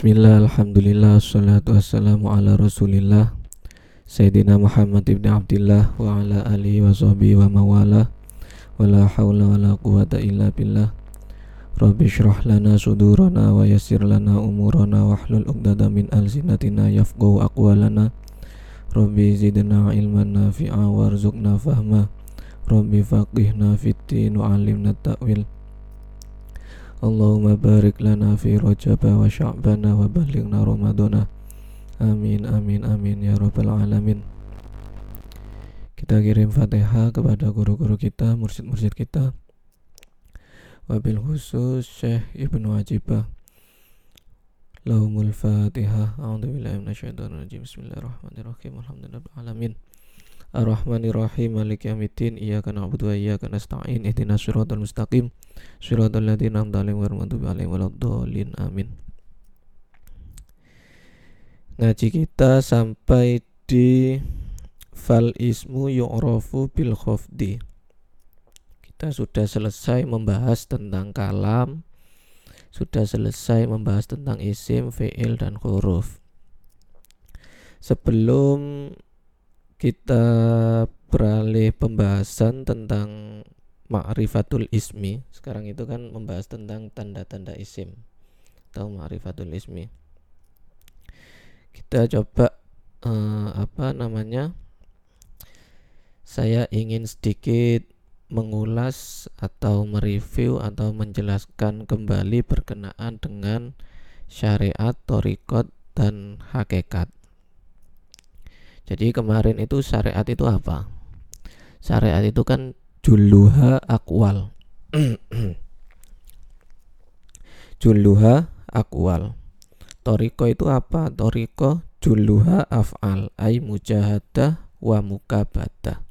Bismillah, Alhamdulillah, salatu wassalamu ala rasulillah Sayyidina Muhammad ibn Abdillah wa ala alihi wa sahbihi wa mawala Wa la hawla wa la quwata illa billah. Rabbi syrah lana sudurana wa yassir lana umurana wa hlul uqdada min alzinatina yafqahu aqwalana. Rabbi zidna ilman nafi'a warzuqna fahma. Rabbi faqihna fitin wa alimna ta'wil Allahumma barik lana fi rajaba wa sya'bana wa balighna ramadana Amin amin amin ya rabbal alamin. Kita kirim fatihah kepada guru-guru kita, mursyid-mursyid kita. Wabil khusus Syekh Ibnu Wajibah Lahumul fatihah. A'udhu billahi minasyaitonir rajim Bismillahirrahmanirrahim. Alhamdulillah alamin Ar-Rahmanir-Rahim Malik Yawmiddin Iyyaka na'budu wa iyyaka nasta'in Ihdinas siratal mustaqim Siratal ladzina an'amta 'alaihim ghairil maghdubi 'alaihim waladdallin. Amin. Ngaji kita sampai di fal ismu yu'rafu bil khafdi. Kita sudah selesai membahas tentang kalam, sudah selesai membahas tentang isim, fi'il dan huruf. Sebelum kita beralih pembahasan tentang ma'rifatul ismi. Sekarang itu kan membahas tentang tanda-tanda isim atau ma'rifatul ismi. Kita coba uh, apa namanya? Saya ingin sedikit mengulas atau mereview atau menjelaskan kembali berkenaan dengan syariat, torikot, dan hakikat. Jadi kemarin itu syariat itu apa? Syariat itu kan juluha akwal. juluha akwal. Toriko itu apa? Toriko juluha af'al ay mujahadah wa mukabadah.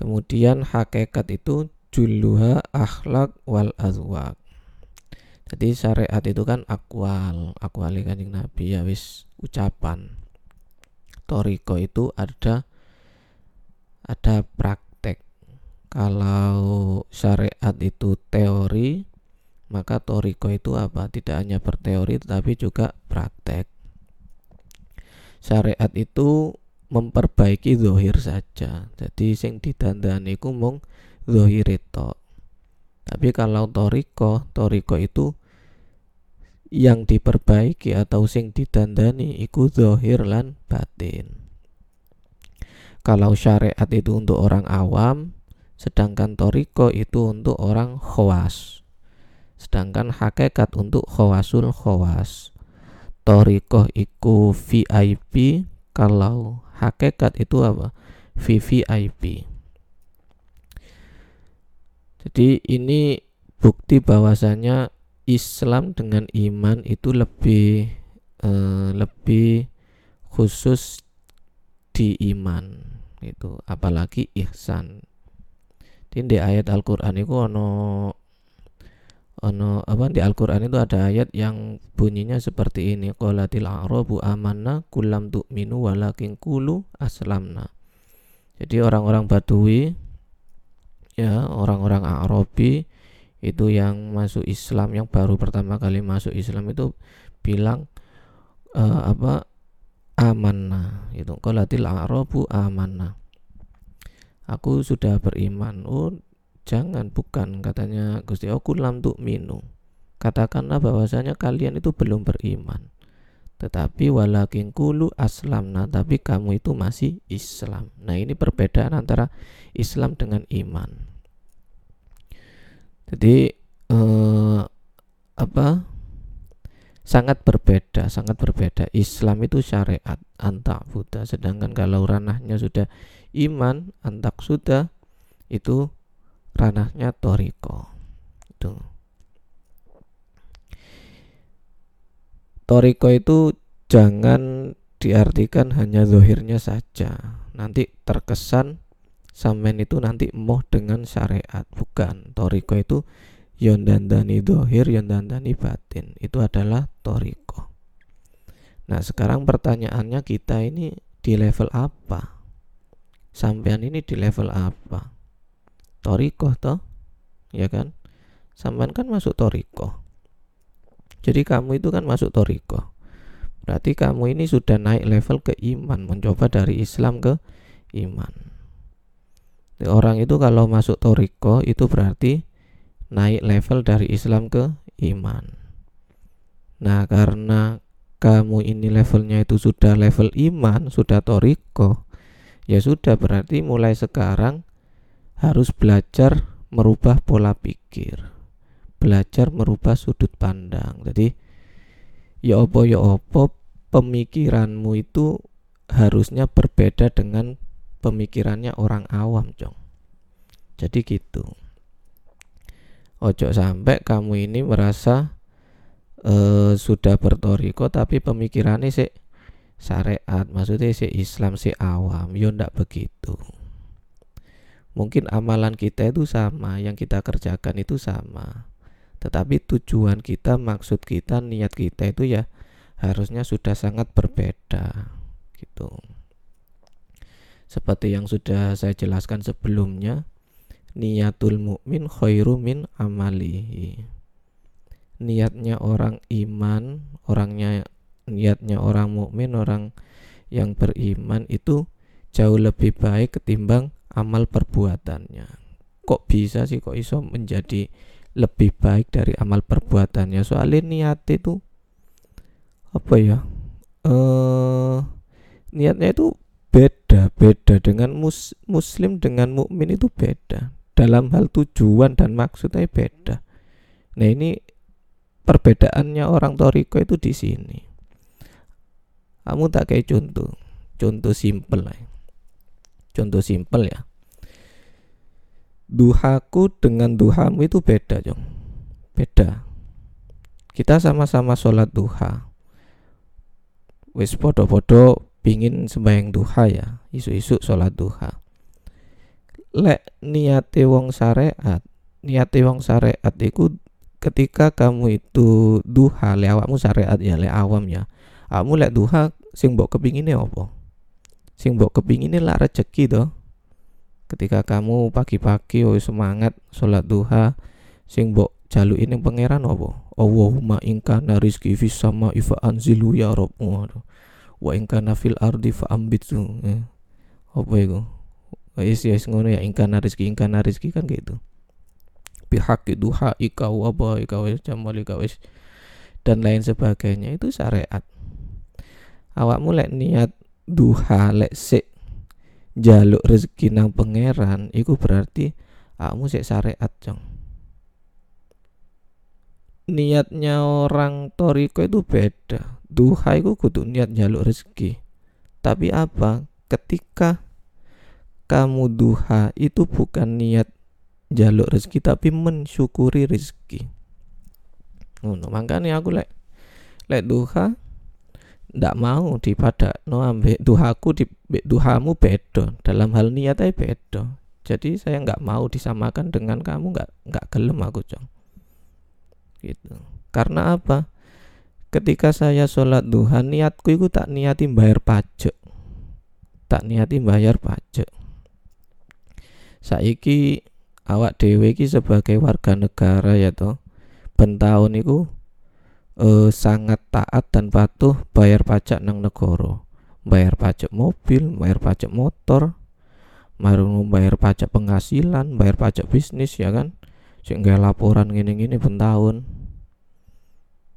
Kemudian hakikat itu juluha akhlak wal azwak. Jadi syariat itu kan akwal, akwali kanjeng Nabi ya wis ucapan toriko itu ada ada praktek. Kalau syariat itu teori maka toriko itu apa? Tidak hanya berteori tetapi juga praktek. Syariat itu memperbaiki zohir saja. Jadi sing didandani ku mung zohir itu. Tapi kalau toriko toriko itu yang diperbaiki atau sing didandani iku zahir lan batin. Kalau syariat itu untuk orang awam, sedangkan toriko itu untuk orang khawas. Sedangkan hakikat untuk khawasul khawas. Toriko iku VIP, kalau hakikat itu apa? VVIP. Jadi ini bukti bahwasanya Islam dengan iman itu lebih uh, lebih khusus di iman itu apalagi ihsan. Di ayat Al-Qur'an itu ono ono apa di Al-Qur'an itu ada ayat yang bunyinya seperti ini qalatil a'rabu amanna kullam tu'minu walakin qulu aslamna. Jadi orang-orang Badui ya orang-orang Arabi itu yang masuk Islam yang baru pertama kali masuk Islam itu bilang uh, apa amanah itu qalatil a'rabu amanah aku sudah beriman. Oh jangan bukan katanya Gusti aku lam tuh minu katakanlah bahwasanya kalian itu belum beriman. Tetapi walakin kulu aslamna tapi kamu itu masih Islam. Nah ini perbedaan antara Islam dengan iman jadi eh, apa? Sangat berbeda sangat berbeda. Islam itu syariat antak Buddha. Sedangkan kalau ranahnya sudah iman antak sudah itu ranahnya toriko. Itu. Toriko itu jangan diartikan hanya zohirnya saja. Nanti terkesan sampean itu nanti moh dengan syariat bukan. Toriko itu yon dandani dohir yon dandani batin. Itu adalah toriko. Nah sekarang pertanyaannya kita ini di level apa? Sampean ini di level apa? Toriko toh? Ya kan? Sampean kan masuk toriko. Jadi kamu itu kan masuk toriko. Berarti kamu ini sudah naik level ke iman mencoba dari Islam ke iman orang itu kalau masuk toriko itu berarti naik level dari Islam ke iman. Nah karena kamu ini levelnya itu sudah level iman sudah toriko ya sudah berarti mulai sekarang harus belajar merubah pola pikir belajar merubah sudut pandang. Jadi ya opo ya opo pemikiranmu itu harusnya berbeda dengan pemikirannya orang awam cong. Jadi gitu. Ojo sampai kamu ini merasa uh, sudah bertoriko tapi pemikirannya sih syariat. Maksudnya si Islam si awam. Yo ndak begitu. Mungkin amalan kita itu sama yang kita kerjakan itu sama. Tetapi tujuan kita, maksud kita, niat kita itu ya harusnya sudah sangat berbeda. Gitu. Seperti yang sudah saya jelaskan sebelumnya, niatul mukmin khairu min amalihi. Niatnya orang iman, orangnya niatnya orang mukmin, orang yang beriman itu jauh lebih baik ketimbang amal perbuatannya. Kok bisa sih kok iso menjadi lebih baik dari amal perbuatannya soalnya niat itu apa ya eh niatnya itu beda beda dengan mus, muslim dengan mukmin itu beda. Dalam hal tujuan dan maksudnya beda. Nah ini perbedaannya orang toriko itu di sini. Kamu tak kayak contoh. Contoh simple lah contoh simple ya. Duhaku dengan duhamu itu beda jong. Beda. Kita sama-sama sholat duha. Wis podo-podo pingin sembahyang duha ya isu-isu sholat duha. Lek niate wong syariat niate wong syariat itu ketika kamu itu duha le awakmu syariat ya le awam ya kamu lek duha sing mbok kepingine apa? Sing mbok kepingine lah rezeki toh ketika kamu pagi-pagi oh semangat sholat duha sing mbok jalu ini pangeran apa? Allahumma ingka rizki fis sama ifa anzilu ya waduh wa ingka nafil ardi fa ambitsu eh. apa itu? Wis wis ngono ya ingka rizki ingka rizki kan gitu. Pihak duha ika apa ika wis jamal ika wis dan lain sebagainya. Itu syariat. Awakmu lek niat duha lek sik jaluk rezeki nang pangeran iku berarti kamu sik syariat jong niatnya orang toriko itu beda duha itu kudu niat jaluk rezeki. Tapi apa? Ketika kamu duha itu bukan niat jaluk rezeki tapi mensyukuri rezeki. Oh, makanya aku lek lek duha ndak mau dipada no ambek duhaku di duhamu bedo dalam hal niat aja bedo jadi saya nggak mau disamakan dengan kamu nggak nggak gelem aku cong. Gitu. Karena apa ketika saya sholat duha niatku itu tak niati bayar pajak. Tak niati bayar pajak. Saiki awak dewe ki sebagai warga negara ya toh pentahun itu uh, sangat taat dan patuh bayar pajak nang negara. Bayar pajak mobil bayar pajak motor baru bayar pajak penghasilan bayar pajak bisnis ya kan. Sehingga laporan gini-gini pun tahun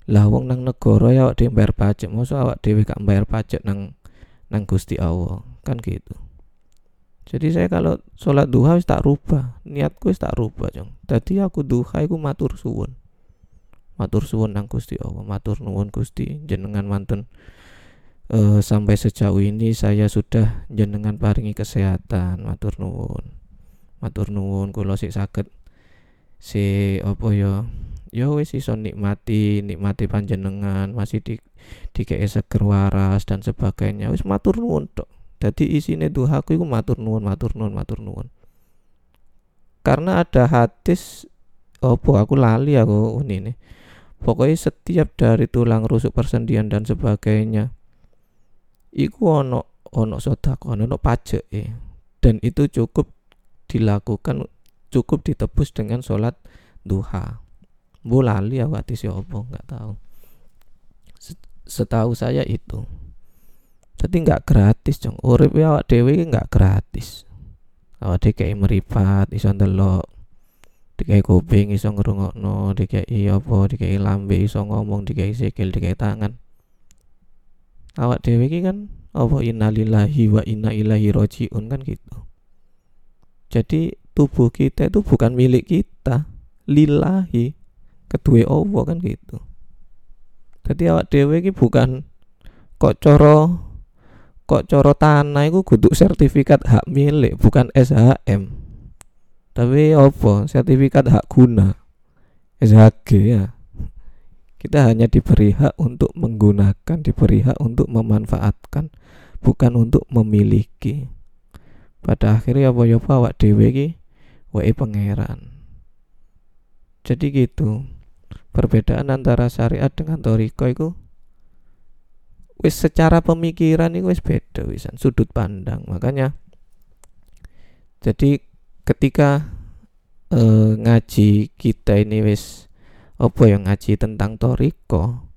lah wong nang negara ya awak dhewe bayar pajak masa awak dhewe gak bayar pajak nang nang Gusti Allah kan gitu. Jadi saya kalau sholat duha wis tak rubah niatku wis tak rubah jong. Tadi aku duha aku matur suwun. Matur suwun nang Gusti Allah matur nuwun Gusti. Jenengan mantun uh, sampai sejauh ini saya sudah jenengan paringi kesehatan matur nuwun. Matur nuwun kula sik saged si opo ya ya wis iso nikmati nikmati panjenengan masih di di seger waras dan sebagainya. Wis matur nuwun tok dadi isine duhaku iku matur nuwun matur nuwun matur nuwun. Karena ada hadis opo aku lali aku ini nih. Pokoknya setiap dari tulang rusuk persendian dan sebagainya iku ono ono sodako ono pajak ya dan itu cukup dilakukan cukup ditebus dengan sholat duha bu lali waktu si opo nggak tahu setahu saya itu. Jadi nggak gratis dong urip ya awak dewi nggak gratis. Awak dewi kayak meripat iso ndelok. Dikai kuping iso ngrungokno dikai apa dikai lambe iso ngomong dikai sikil dikai tangan. Awak dewi kan apa innalillahi wa inna ilaihi rojiun kan gitu. Jadi tubuh kita itu bukan milik kita. Lillahi kedua Allah kan gitu. Jadi awak dewe ini bukan kok coro kok coro tanah itu kudu sertifikat hak milik bukan SHM tapi apa? Sertifikat hak guna. SHG ya. Kita hanya diberi hak untuk menggunakan diberi hak untuk memanfaatkan bukan untuk memiliki. Pada akhirnya apa ya awak dewe ki wae pangeran. Jadi gitu perbedaan antara syariat dengan toriko itu wis secara pemikiran itu wis beda wisan sudut pandang. Makanya jadi ketika uh, ngaji kita ini wis apa yang ngaji tentang toriko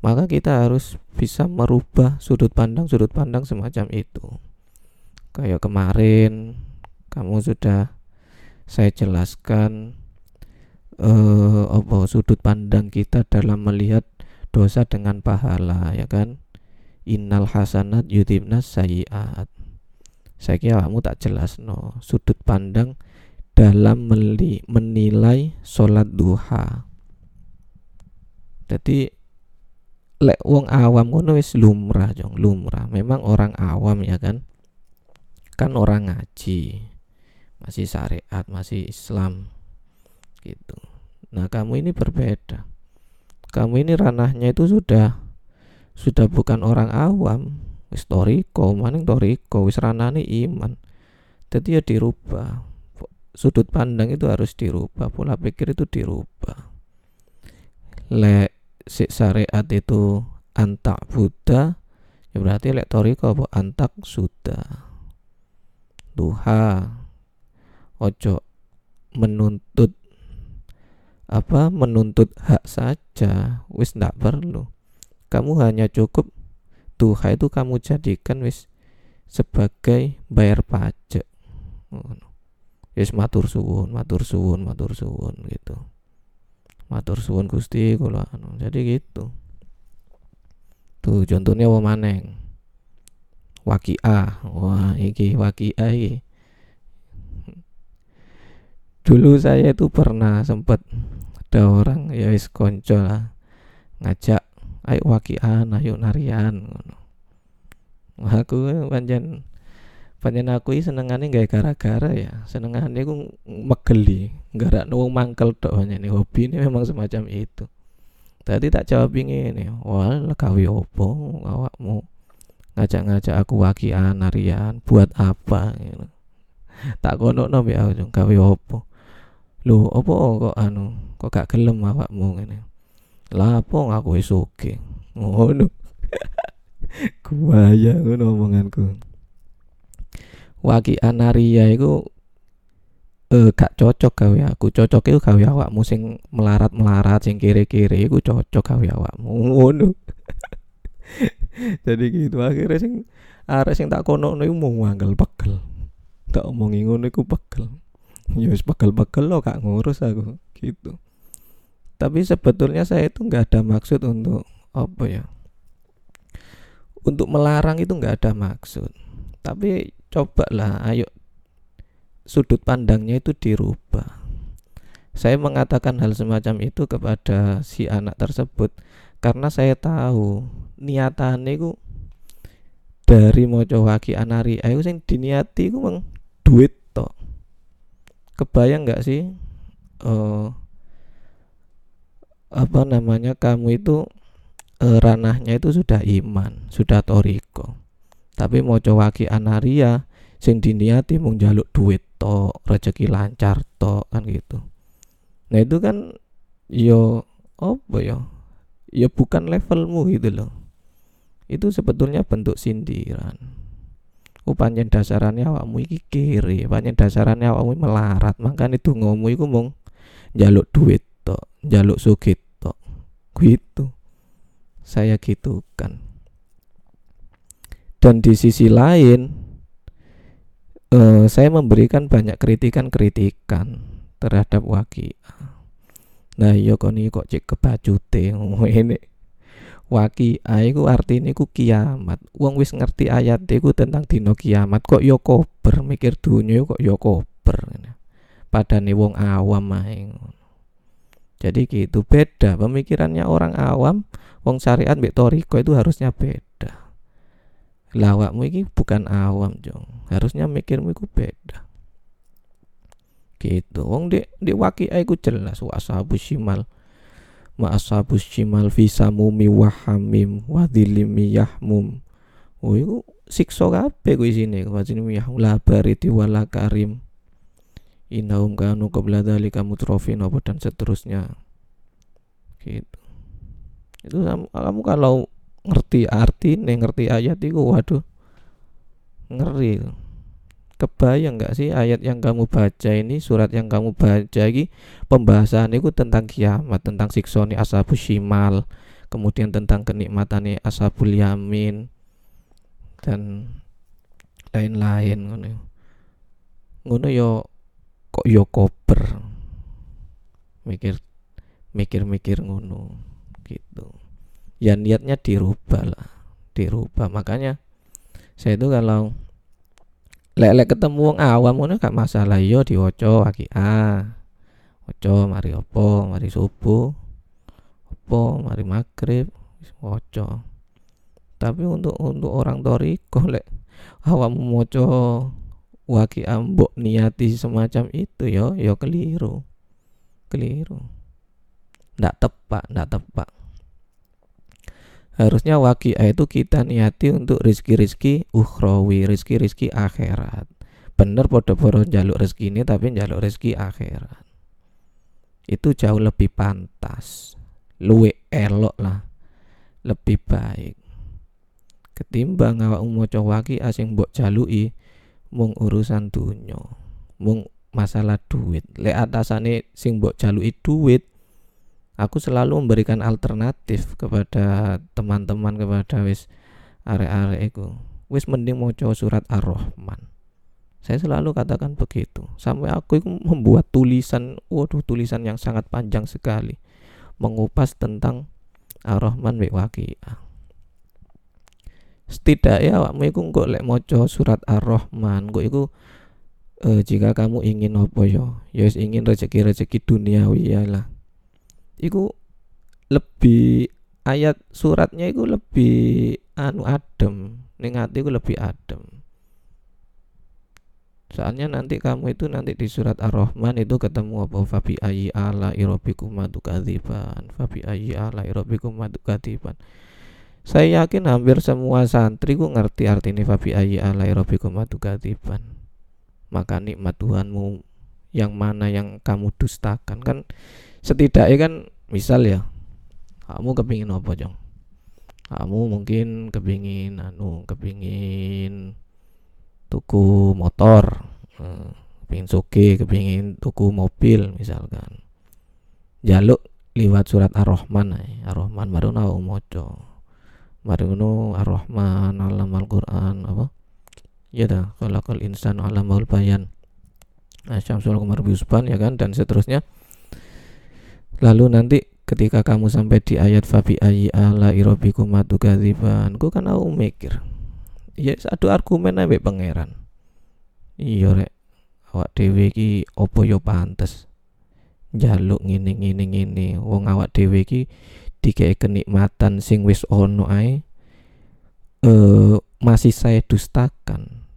maka kita harus bisa merubah sudut pandang sudut pandang semacam itu. Kayak kemarin kamu sudah saya jelaskan uh, apa sudut pandang kita dalam melihat dosa dengan pahala ya kan? Innal hasanat yudhibnas sayiat saya kira kamu tak jelas no. Sudut pandang dalam meli, menilai sholat duha. Jadi lek wong awam ngono wis lumrah jong lumrah. Memang orang awam ya kan? Kan orang ngaji masih syariat masih Islam gitu Nah, kamu ini berbeda. Kamu ini ranahnya itu sudah sudah bukan orang awam, historiko, maning toriko, wis ranane iman. Jadi ya dirubah. Sudut pandang itu harus dirubah, pola pikir itu dirubah. Le si syariat itu antak Buddha, ya berarti lek toriko apa antak sudah. Duha ojo menuntut apa? Menuntut hak saja. Wis ndak perlu. Kamu hanya cukup. Duha itu kamu jadikan wis sebagai bayar pajak. Wis matur suwun matur suwun matur suwun gitu. Matur suwun Gusti kula anu. Jadi gitu. Tuh contohnya apa maneng wakiah wah iki wakiah iki. Dulu saya itu pernah sempat ada orang ya wis konco lah ngajak ayo wakian ayo narian aku panjen panjen aku ini senengane gak gara-gara ya. Senengane aku megeli gara nunggu mangkel tok panjen hobi ini memang semacam itu. Tadi tak jawab ini wah kawi opo awakmu? Ngajak-ngajak aku wakian narian buat apa? Gitu. tak kono no ya kawi opo lu opo kok anu kok gak gelem awakmu ngene? Lah apa ngaku wis oke ngono. Kuwaya ngono omonganku. Waki anaria iku eh gak cocok gawe aku. Cocok itu gawe awakmu sing melarat-melarat sing kiri-kiri iku cocok gawe awakmu. Ngono. Jadi gitu akhirnya sing arek sing tak kono iku mau ngangkel pegel. Tak omongi ngono iku pegel ya pegel-pegel lo gak ngurus aku gitu. Tapi sebetulnya saya itu nggak ada maksud untuk apa ya untuk melarang itu nggak ada maksud. Tapi cobalah ayo sudut pandangnya itu dirubah. Saya mengatakan hal semacam itu kepada si anak tersebut karena saya tahu niatannya itu dari mojo waki anari ayo sing diniati itu meng duit kebayang nggak sih uh, apa namanya kamu itu e, ranahnya itu sudah iman sudah toriko. Tapi mau waki anaria sing diniati mau jaluk duit to rezeki lancar to kan gitu. Nah itu kan yo apa yo ya bukan levelmu gitu loh. Itu sebetulnya bentuk sindiran Oh panjen dasarannya awakmu iki kiri, panjen dasarannya awakmu melarat, makanya itu ngomong iku mung jaluk duit tok jaluk sugih tok. Gitu. Saya gitukan. Dan di sisi lain uh, saya memberikan banyak kritikan-kritikan terhadap waki nah iya kok nih kok cek kebajute ini waki iku artine ku kiamat. Wong wis ngerti ayat iku tentang dino kiamat kok yo kober? Mikir dunia kok yo kober padane wong awam ae jadi gitu beda. Pemikirannya orang awam wong syariat mbek toriko itu harusnya beda. Lawakmu ini bukan awam jong. Harusnya mikirmu itu beda. Gitu. Wong di di waki aku jelas wa ashabu shimal ma ashabu shimal fi samumi wa hamim wa dhilimi yahmum. Oh iku siksa kabeh kuwi sini wajine yahmum la bariti wala karim. Innahum kanu qabla dzalika mutrafin apa dan seterusnya. Gitu. Itu kamu kalau ngerti arti nih ngerti ayat itu waduh ngeri kebayang nggak sih ayat yang kamu baca ini surat yang kamu baca ini? Pembahasan itu tentang kiamat tentang siksoni ashabus shimal kemudian tentang kenikmatan ashabul yamin dan lain-lain ngono ngono yo kok yo koper mikir mikir-mikir ngono gitu. Ya niatnya dirubah lah dirubah. Makanya saya itu kalau lek ketemu wong awam ngono gak masalah. Yo iya diwaca aki a waca mari opo mari subuh opo mari maghrib waca tapi untuk untuk orang toriko lek awam maca waki ambok niati semacam itu yo yo keliru. Keliru. Ndak tepat ndak tepat harusnya wakia itu kita niati untuk rizki-rizki ukhrawi rizki-rizki akhirat. Bener podo-podo jaluk rezeki ini tapi jaluk rezeki akhirat. Itu jauh lebih pantas. Luwe elok lah. Lebih baik. Ketimbang awak maca waki asing mbok jalui mung urusan dunyo mung masalah duit. Le atasane sing mbok jalui duit aku selalu memberikan alternatif kepada teman-teman kepada wis are-are itu wis mending mau surat ar-rahman. Saya selalu katakan begitu. Sampai aku itu membuat tulisan waduh tulisan yang sangat panjang sekali mengupas tentang ar-rahman wa waqiah. Setidaknya awakmu iku kok lek maca surat ar-rahman kok iku eh, jika kamu ingin apa yo ya ingin rezeki-rezeki duniawi ya lah iku lebih ayat suratnya itu lebih anu adem. Ning ati iku lebih adem. Soalnya nanti kamu itu nanti di surat ar-rahman itu ketemu apa? Fabi ayi ala irobikum madukadziban fabi ayi ala irobikum madukadziban saya yakin hampir semua santri ku ngerti arti ini fabi ayi ala irobikum madukadziban maka nikmat Tuhanmu yang mana yang kamu dustakan. Kan setidaknya kan misal ya kamu kepingin apa jong? Kamu mungkin kepingin anu kepingin tuku motor eh, kepingin suki kepingin tuku mobil misalkan. Jaluk liwat surat ar-rahman ar-rahman baru nau moco baru nu ar-rahman alam al-quran apa? Ya dah kalau insan alam bayan. Nah, Syamsul Qamar ya kan dan seterusnya Lalu nanti ketika kamu sampai di ayat fabi ayi ala irobikum matu gaziban, ku kan aku mikir. Ya satu argumen aja pangeran. Iya rek, awak dewi ki opo yo pantes. Jaluk ngini ngini ngini, wong awak dewi ki dikei kenikmatan sing wis ono ae eh masih saya dustakan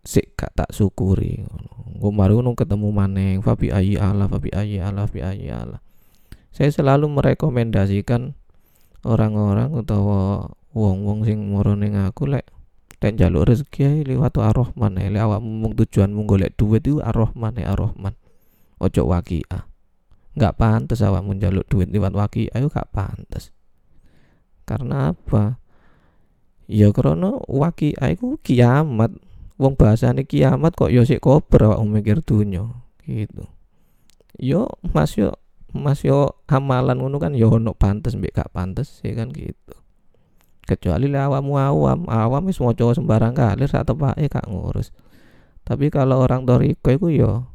sik gak tak syukuri ngono. baru ketemu maneng fabi ayi ala fabi ayi ala fabi ayi ala saya selalu merekomendasikan orang-orang utawa wong-wong sing moro ning aku lek dan jaluk rezeki liwat ar-Rahman lek awak mung tujuanmu golek duit itu ar-Rahman ar-Rahman. Ojo waqiah. Nggak pantas awak menjaluk duit liwat waki ayo gak pantas karena apa? Ya karena waki aku kiamat. Wong bahasane kiamat kok yo sik kober awak mikir dunyo gitu. Yo mas yo Mas yo amalan ngono kan yo ono pantes mbek gak pantes ya kan gitu. Kecuali le awakmu awam awam wis maca sembarang kali sak tepake gak ngurus. Tapi kalau orang toriko itu yo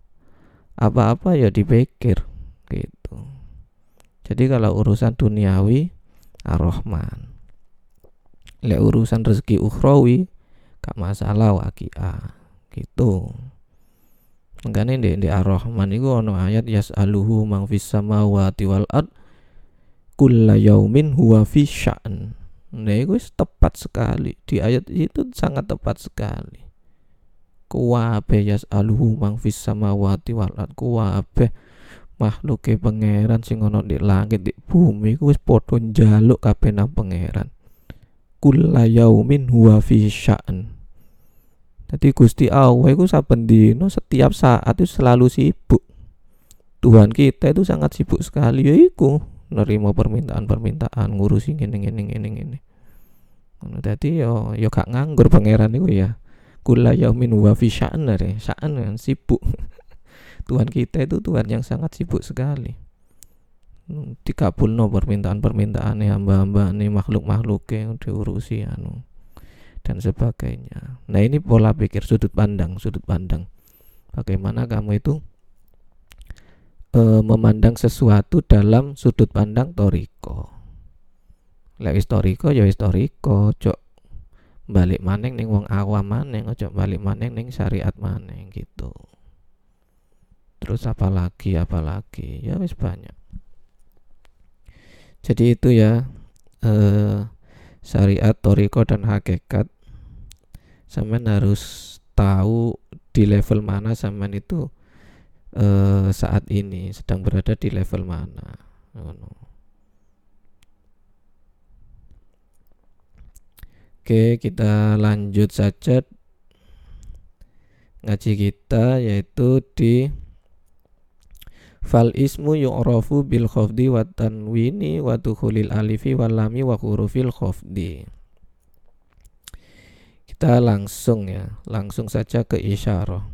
apa-apa ya dipikir gitu. Jadi kalau urusan duniawi ar-Rahman lek urusan rezeki ukhrawi gak masalah wakia gitu Makanya di, di Ar-Rahman itu ono ayat yas'aluhu mang fis samawati wal ard kulla yaumin huwa fi sya'n. Nah, itu tepat sekali. Di ayat itu sangat tepat sekali. Kuwabe yas'aluhu mang fis samawati wal ard kuwabe makhluk pangeran sing ono di langit di bumi ku wis padha njaluk kabeh nang pangeran. Kulla yaumin huwa fi sya'n. Jadi Gusti Allah itu saben dino setiap saat itu selalu sibuk. Tuhan kita itu sangat sibuk sekali ya iku nerima permintaan-permintaan ngurusi ngene ngene ngene ngene. Ngono dadi yo yo gak nganggur pangeran iku ya. Kula yaumin wa fi sya'an sya'an sibuk. Tuhan kita itu Tuhan yang sangat sibuk sekali. Dikabulno permintaan-permintaan hamba-hamba nih makhluk-makhluk yang diurusi anu dan sebagainya. Nah, ini pola pikir sudut pandang, sudut pandang. Bagaimana kamu itu e, memandang sesuatu dalam sudut pandang toriko. Lek toriko ya toriko, cok balik maneng ning wong awam maneng, cok balik maneng ning syariat maneng gitu. Terus apa lagi, apa lagi? Ya wis banyak. Jadi itu ya eh, syariat, toriko dan hakikat sampean harus tahu di level mana sampean itu uh, saat ini sedang berada di level mana. Oke, kita lanjut saja ngaji kita yaitu di fal ismu yu'rafu bil khafdi wa tanwini wa dukhulil alifi wal lami wa hurufil khafdi kita langsung ya. Langsung saja ke isyarah.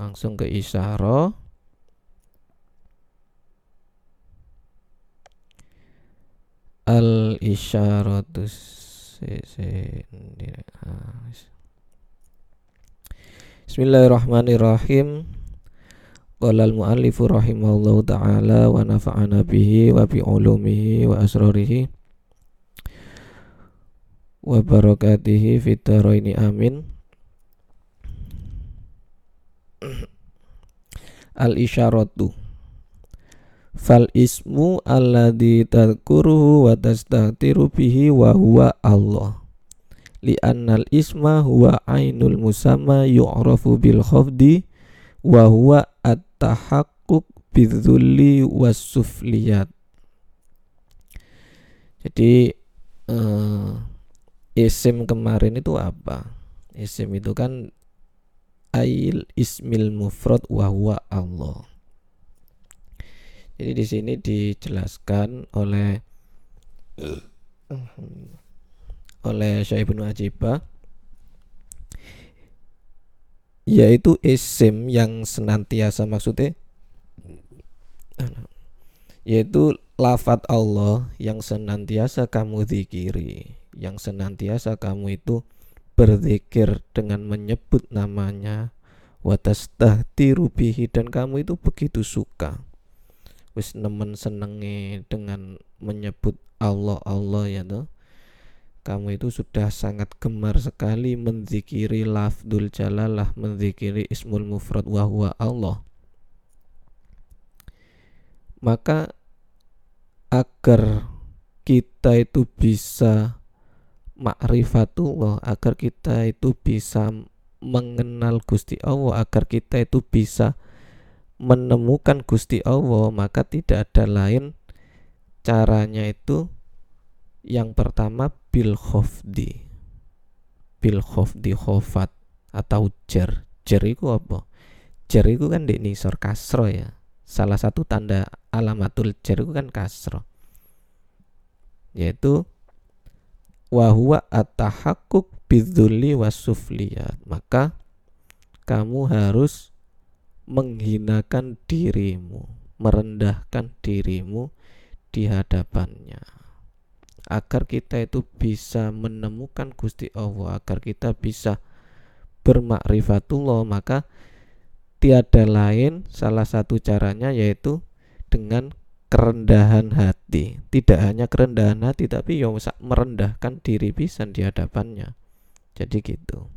Langsung ke isyarah. Al isyaratus Bismillahirrahmanirrahim. Qala al-muallifu rahimahullahu ta'ala wa nafa'ana bihi wa bi ulumihi wa asrarihi wa barakatihi fitaraini amin. Al isyaratu fal ismu alladhi tadkuruhu wa tastatiru bihi wa huwa Allah. Li annal isma huwa ainul musamma yu'rafu bil khafdi wa huwa at-tahaqquq bidzulli was sufliyat jadi uh, isim kemarin itu apa? Isim itu kan ail ismil mufrad wa huwa Allah. Jadi di sini dijelaskan oleh oleh Syekh Ibnu Ajibah yaitu isim yang senantiasa maksudnya yaitu lafat Allah yang senantiasa kamu zikiri yang senantiasa kamu itu berzikir dengan menyebut namanya watastahtiru bihi dan kamu itu begitu suka. Wis nemen senenge dengan menyebut Allah Allah ya tuh kamu itu sudah sangat gemar sekali menzikiri lafdul jalalah menzikiri ismul mufrad wa huwa Allah. Maka agar kita itu bisa ma'rifatullah agar kita itu bisa mengenal Gusti Allah agar kita itu bisa menemukan Gusti Allah maka tidak ada lain caranya itu. Yang pertama bil khofdi. Bil khofdi khofat atau jer. Jer itu apa? Jer itu kan di nisor kasro ya. Salah satu tanda alamatul jer itu kan kasro. Yaitu wahwa atahakuk bidzulli wasufliyat maka kamu harus menghinakan dirimu merendahkan dirimu di hadapannya agar kita itu bisa menemukan Gusti Allah agar kita bisa bermakrifatullah maka tiada lain salah satu caranya yaitu dengan kerendahan hati. Tidak hanya kerendahan hati tapi yang merendahkan diri bisa di hadapannya. Jadi gitu.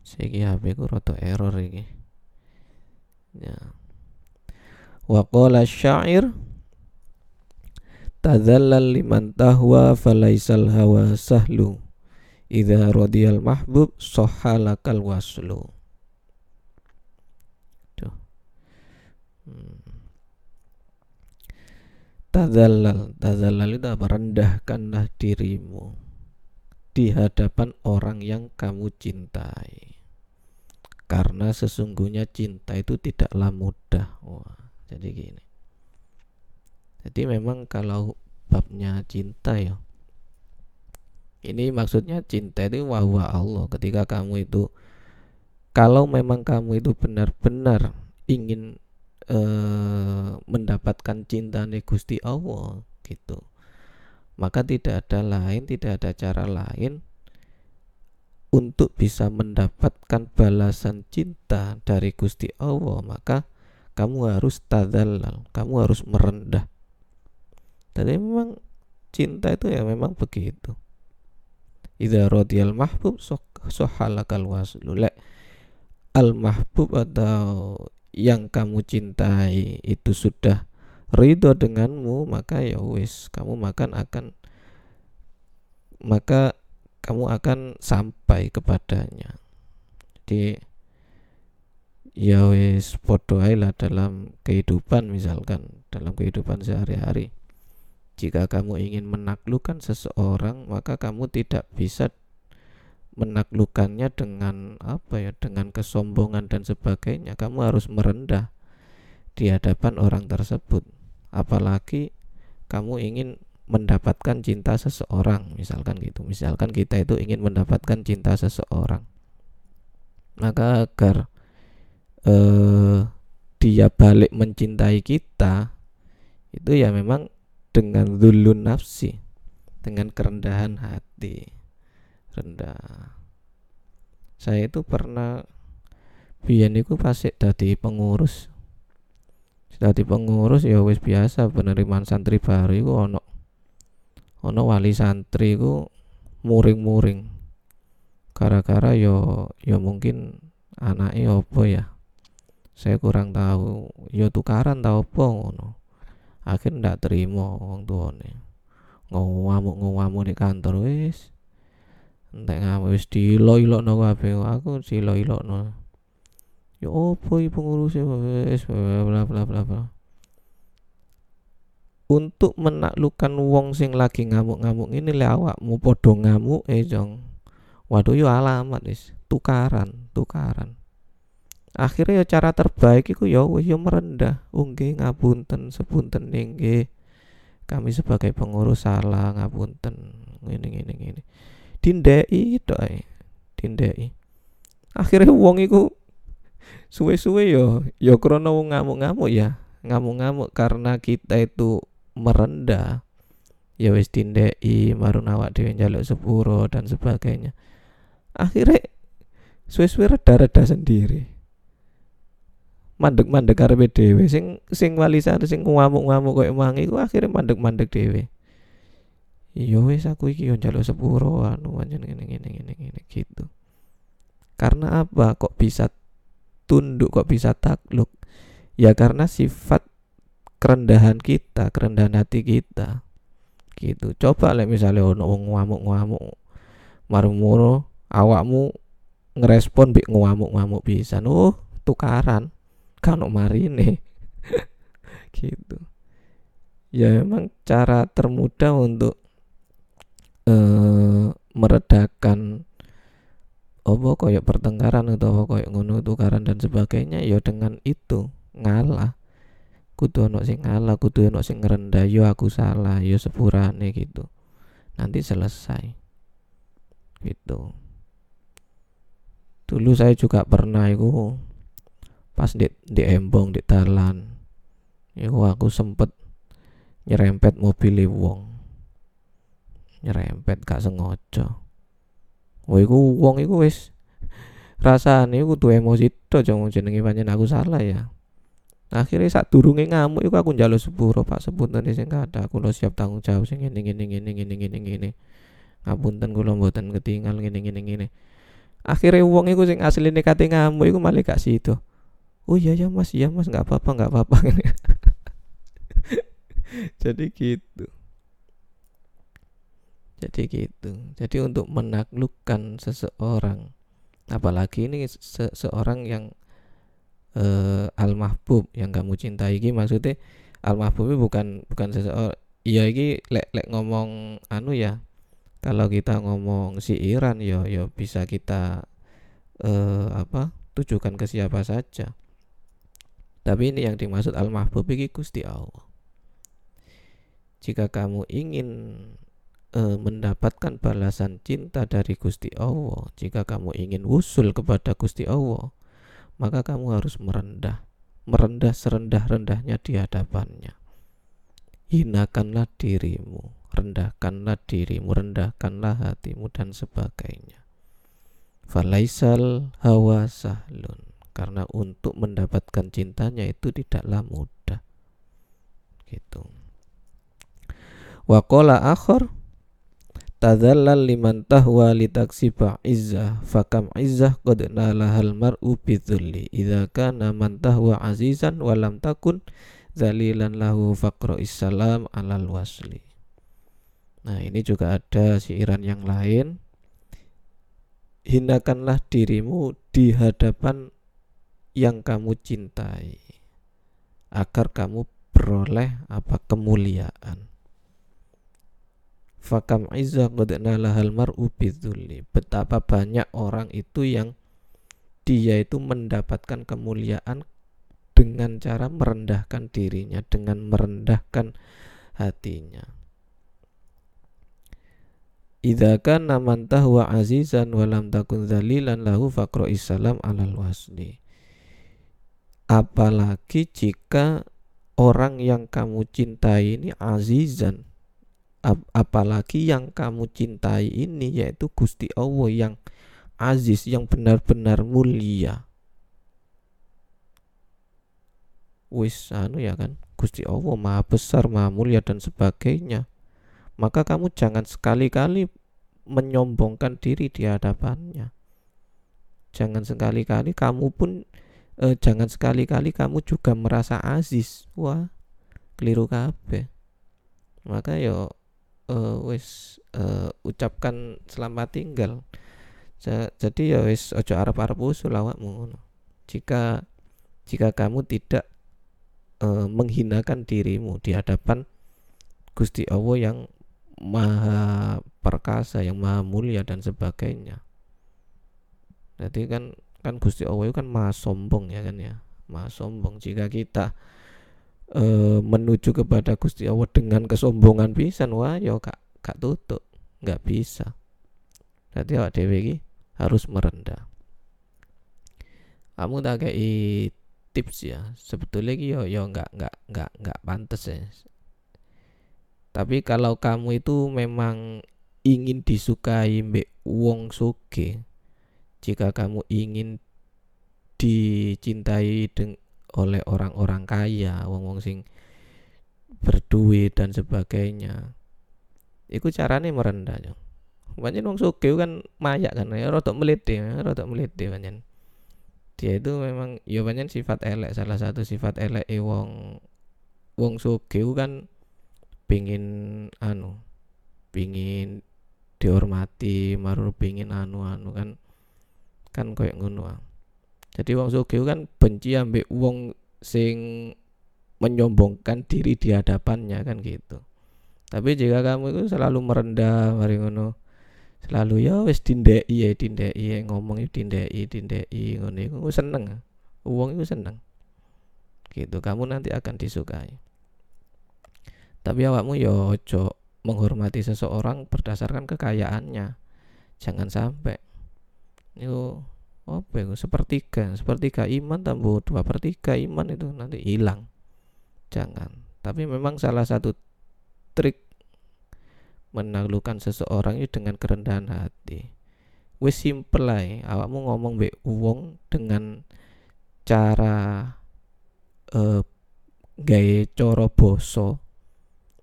Saya HP ku roto error ini ya. Wa qala syair tadzallal liman tahwa falaisal hawa sahlu. Idza radiyal mahbub sahhalakal waslu tuh hmm. Tadzallal tadzallal itu apa? Rendahkanlah dirimu di hadapan orang yang kamu cintai. Karena sesungguhnya cinta itu tidaklah mudah. Wah jadi gini. Jadi memang kalau babnya cinta ya ini maksudnya cinta itu wahwa Allah. Ketika kamu itu kalau memang kamu itu benar-benar ingin eh, mendapatkan cinta Gusti Allah gitu. Maka tidak ada lain tidak ada cara lain untuk bisa mendapatkan balasan cinta dari Gusti Allah maka kamu harus tadallal kamu harus merendah. Jadi memang cinta itu ya memang begitu. Idza radiyal mahbub sohalakal waslu. Al mahbub atau yang kamu cintai itu sudah ridho denganmu maka ya wis kamu makan akan maka kamu akan sampai kepadanya. Jadi ya wis dalam kehidupan misalkan dalam kehidupan sehari-hari. Jika kamu ingin menaklukkan seseorang maka kamu tidak bisa menaklukkannya dengan apa ya dengan kesombongan dan sebagainya kamu harus merendah di hadapan orang tersebut. Apalagi kamu ingin mendapatkan cinta seseorang misalkan gitu. Misalkan kita itu ingin mendapatkan cinta seseorang. Maka agar eh, dia balik mencintai kita itu ya memang dengan dulu nafsi dengan kerendahan hati rendah. Saya itu pernah biyen itu pasti dadi pengurus. Dadi pengurus ya wis biasa penerimaan santri baru itu ono ono wali santri ku muring-muring. Gara-gara yo yo mungkin anaknya opo ya? Saya kurang tahu. Yo tukaran tahu apa ngono. Akhir ndak terima wong tuane. Ngamuk ngamuk di kantor wis entek ngamuk wis dilo-ilokno kabeh. Aku dilo-ilokno. Yo opo ibu ngurus wis bla bla bla bla untuk menaklukkan wong sing lagi ngamuk-ngamuk ini le awakmu padha ngamuk eh jong. Waduh yo alamat wis. Tukaran tukaran. Akhirnya ya cara terbaik itu ya wis yo merendah. Unggih ngapunten sepunten nggih kami sebagai pengurus salah ngapunten. Ngene ngene ngene dindeki tok dindeki. Akhirnya wong iku suwe-suwe yo yo krana wong ngamuk-ngamuk ya. Ngamuk-ngamuk karena kita itu merendah ya wis tindeki marun awak dhewe njaluk sepuro dan sebagainya. Akhirnya suwe-suwe reda-reda sendiri. Mandek-mandek karepe dhewe. Sing sing walisan sing ngamuk-ngamuk koyo mang iku akhirnya mandek-mandek dhewe iya wis aku iki yo njaluk sepuro anu pancen ngene ngene ngene ngene gitu. Karena apa? Kok bisa tunduk kok bisa takluk? Ya karena sifat kerendahan kita kerendahan hati kita. Gitu. Coba lah misalnya ono wong ngamuk-ngamuk marung awakmu ngerespon bi ngamuk-ngamuk bisa oh tukaran. Kan marine. Gitu. Ya memang cara termudah untuk uh, meredakan apa koyok pertengkaran atau koyok ngono tukaran dan sebagainya ya dengan itu ngalah. Kudu ono sing ngalah kudu ono sing ngerendah yo aku salah yo sepurane gitu. Nanti selesai. Gitu. Dulu saya juga pernah itu pas di di embong di talan iku aku sempet nyerempet mobil wong nyerempet gak sengaja. Wah iku wong iku wis rasane kudu emosi to jangan jenenge pancen aku salah ya. Akhirnya saat durunge ngamuk iku aku njaluk sepuro Pak sepunten sing kata aku lo siap tanggung jawab sing ngene ngene ngene ngene ngene ngene. Ngapunten kula mboten ketinggal ngene ngene ngene. Akhirnya wong iku sing asline kate ngamuk iku malah gak situ oh iya ya mas iya mas nggak apa-apa nggak apa-apa. Jadi gitu jadi gitu. Jadi untuk menaklukkan seseorang apalagi ini se seorang yang uh, al mahbub yang kamu cintai ini maksudnya al mahbub bukan bukan seseorang iya ini lek lek ngomong anu ya kalau kita ngomong si Iran yo ya, yo ya bisa kita uh, apa tujukan ke siapa saja. Tapi ini yang dimaksud al mahbub ini Gusti Allah. Jika kamu ingin e, mendapatkan balasan cinta dari Gusti Allah, jika kamu ingin usul kepada Gusti Allah, maka kamu harus merendah, merendah serendah-rendahnya di hadapannya. Hinakanlah dirimu, rendahkanlah dirimu, rendahkanlah hatimu dan sebagainya. Falaisal hawa sahlun karena untuk mendapatkan cintanya itu tidaklah mudah gitu Wakola akhir tadallal liman tahwa litaksiba izzah fakam izzah qad nalahal mar'u bidzulli idza kana man tahwa azizan walam takun zalilan lahu faqra issalam alal wasli. Nah ini juga ada siiran yang lain. Hinakanlah dirimu di hadapan yang kamu cintai agar kamu beroleh apa kemuliaan fakam izzah qad nalahal mar'u bidzulli betapa banyak orang itu yang dia itu mendapatkan kemuliaan dengan cara merendahkan dirinya dengan merendahkan hatinya. Idza kana man tahwa azizan wa lam takun dzalilan lahu faqra islam alal wasli. Apalagi jika orang yang kamu cintai ini azizan ap apalagi yang kamu cintai ini yaitu Gusti Allah yang aziz yang benar-benar mulia. Wis anu ya kan Gusti Allah maha besar maha mulia dan sebagainya. Maka kamu jangan sekali-kali menyombongkan diri di hadapannya. Jangan sekali-kali kamu pun eh, jangan sekali-kali kamu juga merasa aziz. Wah keliru kabeh. Maka yo uh, wis uh, ucapkan selamat tinggal. Jadi ya wis ojo arep-arep usul awakmu jika jika kamu tidak uh, menghinakan dirimu di hadapan Gusti Allah yang maha perkasa yang maha mulia dan sebagainya. Jadi kan kan Gusti Allah itu kan maha sombong ya kan ya? Maha sombong. Jika kita e, menuju kepada Gusti Allah dengan kesombongan bisa wah yo ya kak kak tutup nggak bisa. Jadi awak dewi harus merendah. Kamu tak kayak tips ya? Sebetulnya yo yo nggak nggak nggak nggak pantas ya. Tapi kalau kamu itu memang ingin disukai mbak wong suge jika kamu ingin dicintai deng oleh orang-orang kaya wong-wong sing berduit dan sebagainya Iku carane merendah yo. Pancen wong sugih kan mayak kan ya rada meliti, rada meliti pancen. Dia itu memang ya pancen sifat elek salah satu sifat elek e wong wong sugih kan pingin anu pingin dihormati marur pingin anu-anu kan kan koyo ngono jadi wong sugih kan benci ambek wong sing menyombongkan diri di hadapannya kan gitu. Tapi jika kamu itu selalu merendah mari ngono. Selalu ya wis tindeki ya tindeki ya ngomong itu tindeki tindeki ngono iku seneng. Uang itu seneng. Gitu kamu nanti akan disukai. Tapi awakmu ya ojo menghormati seseorang berdasarkan kekayaannya. Jangan sampai. Itu apa itu? Sepertiga. Sepertiga iman tambah dua per tiga iman itu nanti hilang. Jangan. Tapi memang salah satu trik menaklukkan seseorang itu dengan kerendahan hati. Wis simple lah awakmu ngomong be uang dengan cara uh, gawe coro boso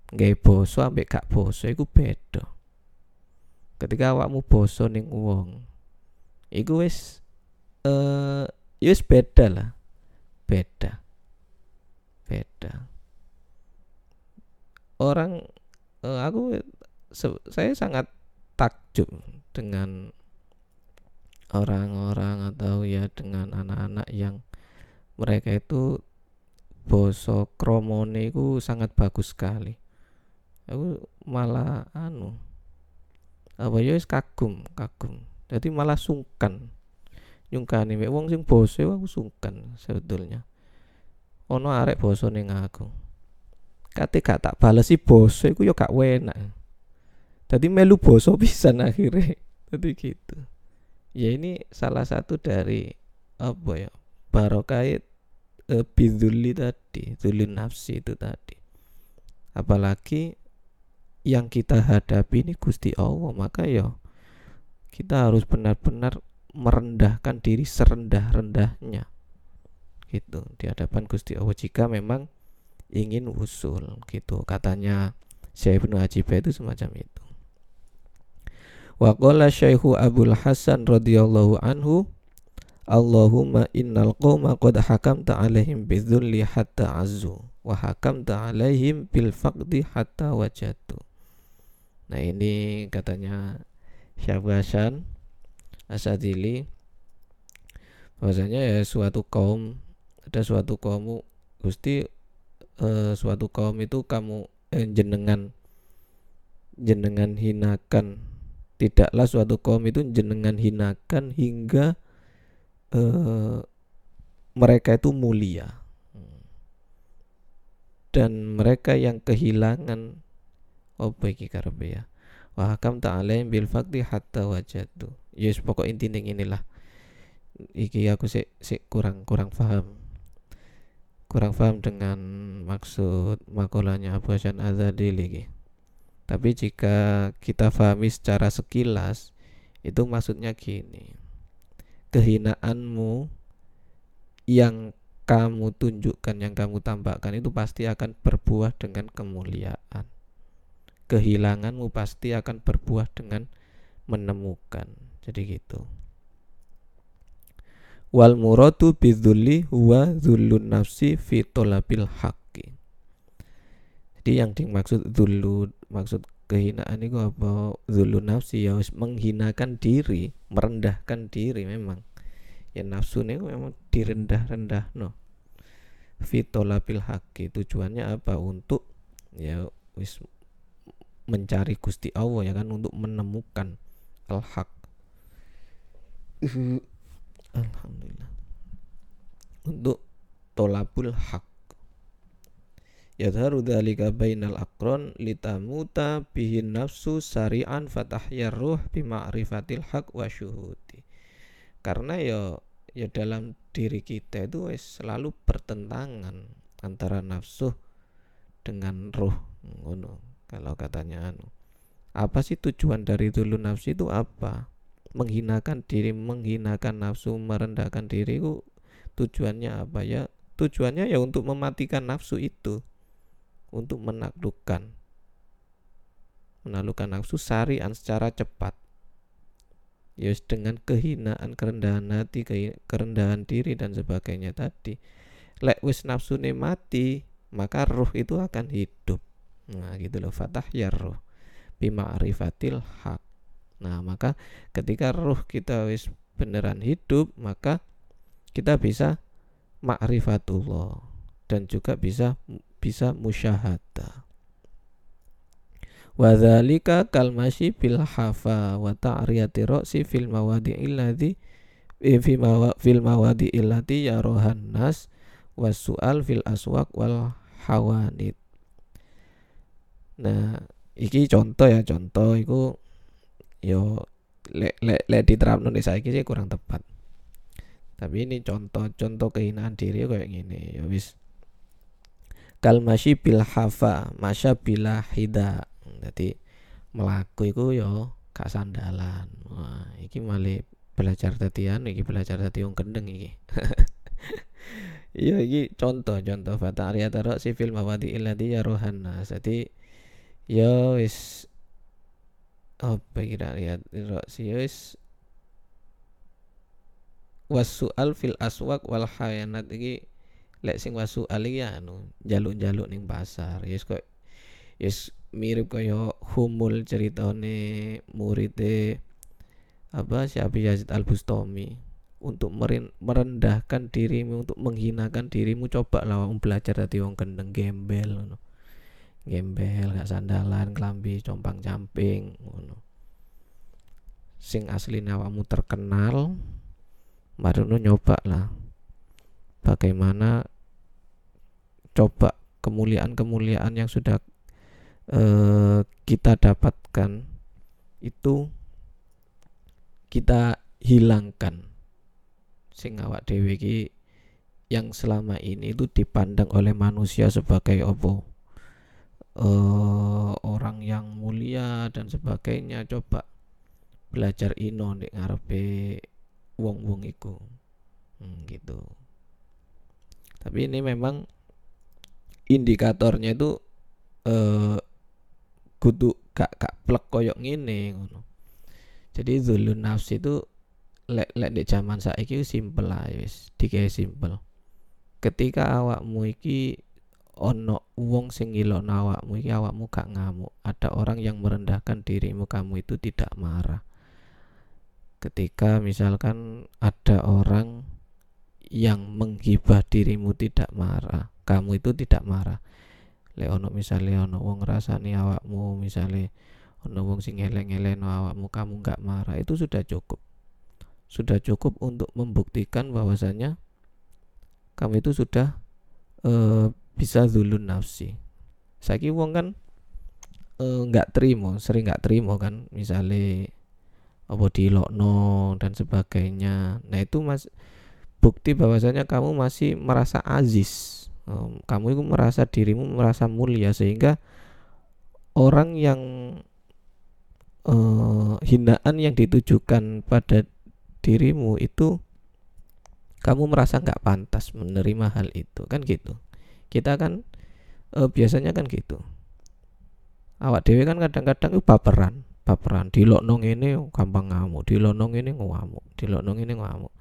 gawe boso ambek gak boso iku beda. Ketika awakmu boso ning uang iku wis eh uh, beda lah. Beda. Beda. Orang uh, aku saya sangat takjub dengan orang-orang atau ya dengan anak-anak yang mereka itu boso kromone itu sangat bagus sekali. Aku malah anu apa ya kagum kagum. Jadi malah sungkan nyungkani mek wong sing boso aku sungkan sebetulnya. Ono arek boso ning aku. Kate gak tak balesi boso iku yo gak enak. Jadi melu boso pisan akhirnya jadi gitu. Ya ini salah satu dari apa ya barokah e, biduli tadi zulun nafsi itu tadi. Apalagi yang kita hadapi ini Gusti Allah maka ya kita harus benar-benar merendahkan diri serendah-rendahnya. Gitu. Di hadapan Gusti Allah jika memang ingin usul gitu. Katanya Syekh Ibnu Ajibah itu semacam itu. Wa qala Syaihu Abdul Hasan radhiyallahu anhu Allahumma innal qawma qad hakamta alaihim bidzulli hatta azzu wa hakamta alaihim bil faqdi hatta wajatu. Nah ini katanya Syekh Hasan Asadili. Bahwasanya ya suatu kaum ada suatu kaum Gusti eh, suatu kaum itu kamu eh, jenengan jenengan hinakan. Tidaklah suatu kaum itu jenengan hinakan hingga uh, mereka itu mulia. Dan mereka yang kehilangan oh karepe ya. Wa hakam ta'alaim bil fakti hatta wajadu yes pokok intinya inilah iki aku sih si kurang kurang paham kurang paham dengan maksud makolanya Abu Hasan Azadili tapi jika kita pahami secara sekilas, itu maksudnya gini. Kehinaanmu yang kamu tunjukkan, yang kamu tambahkan itu pasti akan berbuah dengan kemuliaan. Kehilanganmu pasti akan berbuah dengan menemukan. Jadi gitu. Wal muradu bidzulli huwa dzulun nafsi fi talabil haqqi. Jadi yang dimaksud dzullu maksud kehinaan itu apa? Zulu nafsi ya menghinakan diri merendahkan diri memang. Ya nafsu ini memang direndah-rendah no fitolabil haki tujuannya apa? Untuk ya wis mencari gusti Allah ya kan? Untuk menemukan al hak alhamdulillah. Untuk tolabul hak yadharu dzalika bainal aqron litamuta bihin nafsu sari'an fatahya ruh bima'rifatil haq wa syuhudi. Karena ya ya dalam diri kita itu selalu bertentangan antara nafsu dengan ruh kalau katanya anu apa sih tujuan dari dulu nafsu itu apa menghinakan diri menghinakan nafsu merendahkan diri itu tujuannya apa ya? Tujuannya ya untuk mematikan nafsu itu. Untuk menaklukkan. Menaklukkan nafsu sarian secara cepat. Yus dengan kehinaan kerendahan hati kerendahan diri dan sebagainya tadi. Lek wis nafsu mati maka ruh itu akan hidup. Nah gitu loh. Fatah ya ruh. Bima'rifatil hak nah maka ketika ruh kita wis beneran hidup maka kita bisa ma'rifatullah dan juga bisa bisa musyahada. Wadhalika kalmasyi fil hafa wa ta'riyati ra'si fil mawadi'il ladzi eh, fil mawadi'il lati yarohan nas wasu'al fil aswaq wal hawanit. Nah, iki contoh ya, contoh iku yo lek lek le diterapno saiki sih kurang tepat. tapi ini contoh-contoh kehinaan diri kayak gini ya wis. Kal masyi bil hafa masya bila hida. Jadi melaku itu yo gak sandalan. Wah iki malah belajar tatian iki belajar tati wong kendeng iki. Iya iki contoh contoh fata arya tarok si film awati iladi ya rohana jadi ya wis apa kira lihat si wis wasual fil aswak wal hayanat. Iki lek sing wasual iki anu jaluk-jaluk ning pasar. Yes kok yes mirip kaya humul ceritane muridé apa si Abi Yazid Al Bustami untuk merendahkan dirimu untuk menghinakan dirimu coba lah belajar dari wong gendeng gembel gembel gak sandalan kelambi compang camping ngono. Sing asli nawamu terkenal Maruno nyoba lah bagaimana coba kemuliaan-kemuliaan yang sudah uh, kita dapatkan itu kita hilangkan. Sing awak dewi yang selama ini itu dipandang oleh manusia sebagai opo uh, orang yang mulia dan sebagainya coba belajar ino di ngarepe wong-wong iku. Hmm, gitu. Tapi ini memang indikatornya itu eh kudu gak gak plek koyok ngene ngono. Jadi zulun nafsi itu lek lek di zaman saiki simpel lah wis simpel ketika awakmu iki ono wong sing ngilokno awakmu iki awakmu gak ngamuk. Ada orang yang merendahkan dirimu kamu itu tidak marah. Ketika misalkan ada orang yang menghibah dirimu tidak marah kamu itu tidak marah. Le ono misalnya ono wong rasani awakmu misalnya ono wong sing eleng-eleng awakmu kamu nggak marah. Itu sudah cukup. Sudah cukup untuk membuktikan bahwasanya kamu itu sudah uh, bisa zulun nafsi. Saya wong kan eh, nggak uh, terima sering nggak terima kan misalnya apa dilokno dan sebagainya. Nah itu mas bukti bahwasanya kamu masih merasa aziz. Kamu itu merasa dirimu merasa mulia sehingga orang yang uh, hinaan yang ditujukan pada dirimu itu kamu merasa nggak pantas menerima hal itu kan gitu kita kan uh, biasanya kan gitu. Awak dewi kan kadang-kadang itu baperan baperan. Dilokno ini gampang ngamuk. Dilokno ini ngamuk. Dilokno ini ngamuk.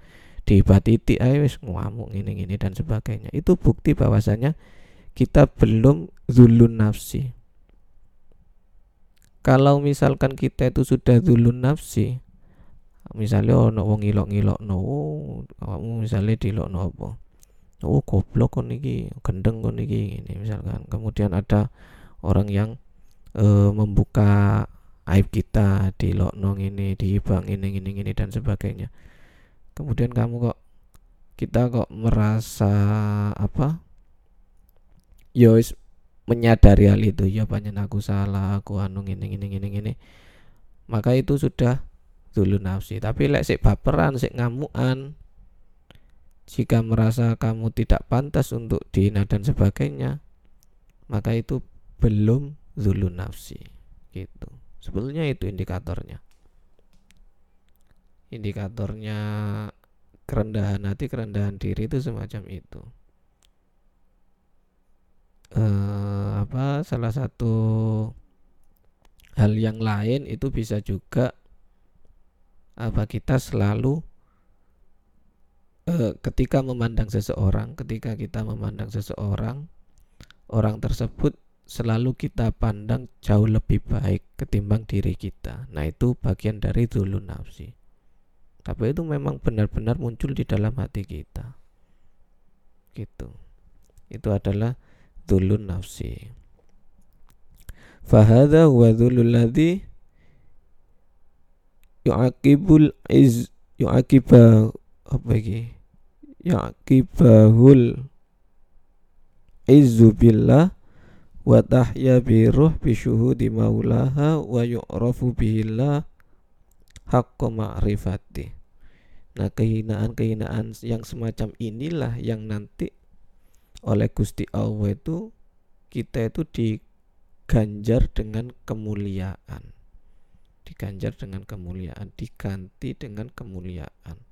Di titik ayo wis ngamuk ini ini dan sebagainya. Itu bukti bahwasanya kita belum zulun nafsi. Kalau misalkan kita itu sudah zulun nafsi misalnya ono wong ngilok-ngilok no kamu misalnya dilokno apa oh goblok kon iki gendeng kon iki ini misalkan. Kemudian ada orang yang e, membuka aib kita di loknong ini di bank ini ini ini dan sebagainya. Kemudian kamu kok kita kok merasa apa? Yois ya menyadari hal itu. Ya banyak aku salah aku anu ini ini ini ini maka itu sudah dulu nafsi. Tapi lek sik baperan sik ngamuan jika merasa kamu tidak pantas untuk dihina dan sebagainya maka itu belum zulu nafsi gitu. Sebetulnya itu indikatornya. Indikatornya kerendahan hati kerendahan diri itu semacam itu. Eh, apa salah satu hal yang lain itu bisa juga apa kita selalu eh, ketika memandang seseorang ketika kita memandang seseorang orang tersebut selalu kita pandang jauh lebih baik ketimbang diri kita. Nah, itu bagian dari dulu nafsi. Tapi itu memang benar-benar muncul di dalam hati kita. Gitu. Itu adalah dulu nafsi. Fahada huwa dhulul ladhi yu'aqibul iz yu'aqibah apa lagi? Yu'aqibahul izzu billah wa tahya bi ruh bi syuhudi maulaha wa yu'rafu bihillah haqqa ma'rifati Nah, kehinaan-kehinaan yang semacam inilah yang nanti oleh Gusti Allah itu kita itu diganjar dengan kemuliaan. Diganjar dengan kemuliaan, diganti dengan kemuliaan.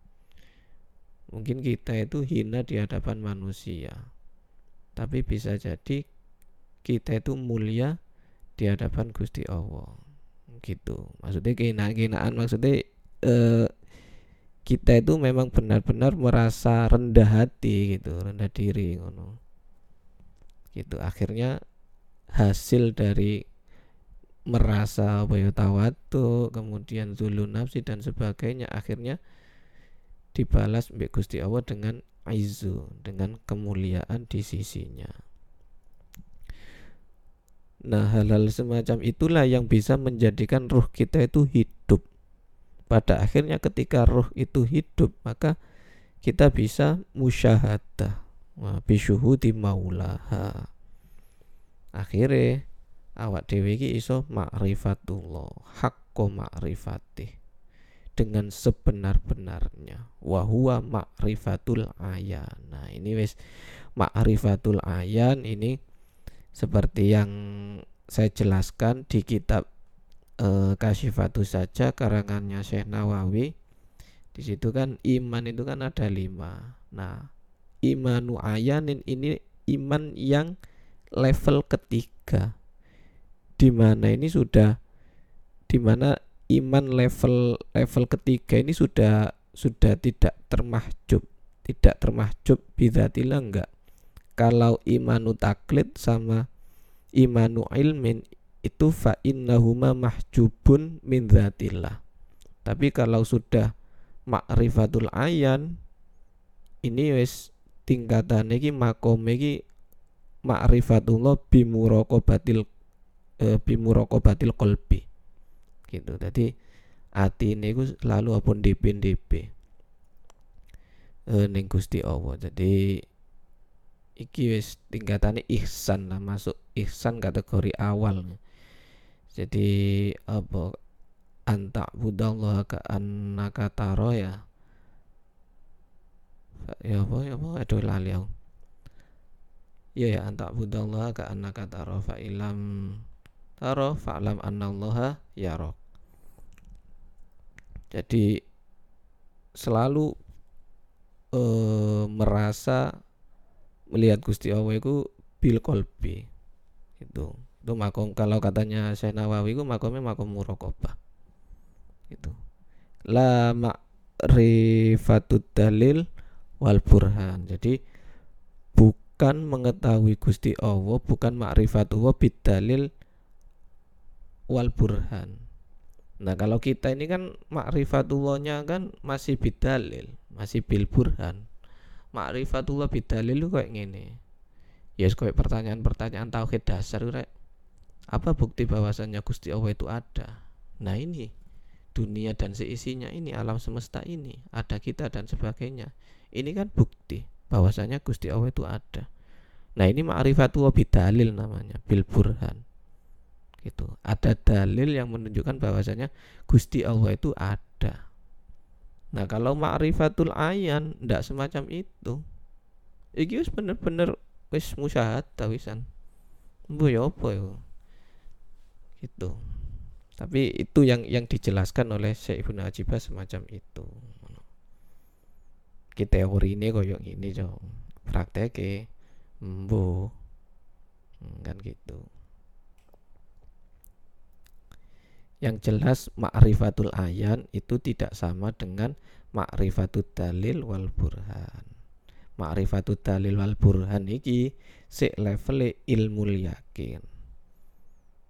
Mungkin kita itu hina di hadapan manusia. Tapi bisa jadi kita itu mulia di hadapan Gusti Allah. Gitu. Maksudnya kehinaan-kehinaan maksudnya eh, kita itu memang benar-benar merasa rendah hati gitu rendah diri ngono gitu akhirnya hasil dari merasa bayu tawatu kemudian zulu nafsi dan sebagainya akhirnya dibalas mbak Gusti Allah dengan aizu dengan kemuliaan di sisinya. Nah hal-hal semacam itulah yang bisa menjadikan ruh kita itu hidup. Pada akhirnya ketika roh itu hidup maka kita bisa musyahadah. Bisyuhudi maulaha. Akhirnya awak dewi iso ma'rifatullah hakko ma'rifati dengan sebenar-benarnya. Wahwa ma'rifatul ayan. Nah ini wis ma'rifatul ayan ini seperti yang saya jelaskan di kitab eh, kasifatu saja karangannya Syekh Nawawi. Di situ kan iman itu kan ada lima. Nah imanu ayanin ini iman yang level ketiga. Di mana ini sudah di mana iman level level ketiga ini sudah sudah tidak termahjub tidak termahjub bidatilah enggak kalau imanu taklid sama imanu ilmin itu fa innahuma mahjubun min dzatillah. Tapi kalau sudah ma'rifatul ayan ini wis tingkatan iki makom iki ma'rifatullah bimuraqabatil e, bimuraqabatil qalbi. Gitu. Jadi hati ini ku selalu apa dipin dp e, ning Gusti Allah. Jadi iki wis tingkatane ihsan lah masuk ihsan kategori awal. Jadi apa anta budallah ka annaka taro ya ya apa ya apa aduh lali aku. Ya ya anta budallah ka annaka taro fa ilam taro fa'lam annallaha yarok jadi selalu e, merasa melihat Gusti Allah itu bil kolbi itu itu makom kalau katanya Syekh Nawawi itu makomnya makom murokobah itu la ma'rifatut dalil wal burhan. Jadi bukan mengetahui Gusti Allah bukan ma'rifatullah bidalil wal burhan nah kalau kita ini kan ma'rifatullahnya kan masih bidalil masih bil burhan ma'rifatullah bidalil lu kayak gini ya yes, kayak pertanyaan-pertanyaan tauhid dasar rek apa bukti bahwasannya Gusti Allah itu ada? Nah ini dunia dan seisinya ini alam semesta ini ada kita dan sebagainya. Ini kan bukti bahwasanya Gusti Allah itu ada. Nah ini ma'rifatullah bidalil namanya bil burhan. Gitu. Ada dalil yang menunjukkan bahwasanya Gusti Allah itu ada. Nah kalau ma'rifatul ayan ndak semacam itu. Iki wis bener-bener wis musyahadah wisan. Bu ya apa ya? itu tapi itu yang yang dijelaskan oleh Syekh Ibnu Ajibah semacam itu kita teori ini koyok ini jo praktek mbo hmm, kan gitu yang jelas ma'rifatul ayan itu tidak sama dengan ma'rifatul dalil wal burhan. Ma'rifatul dalil wal burhan iki si level ilmu yakin.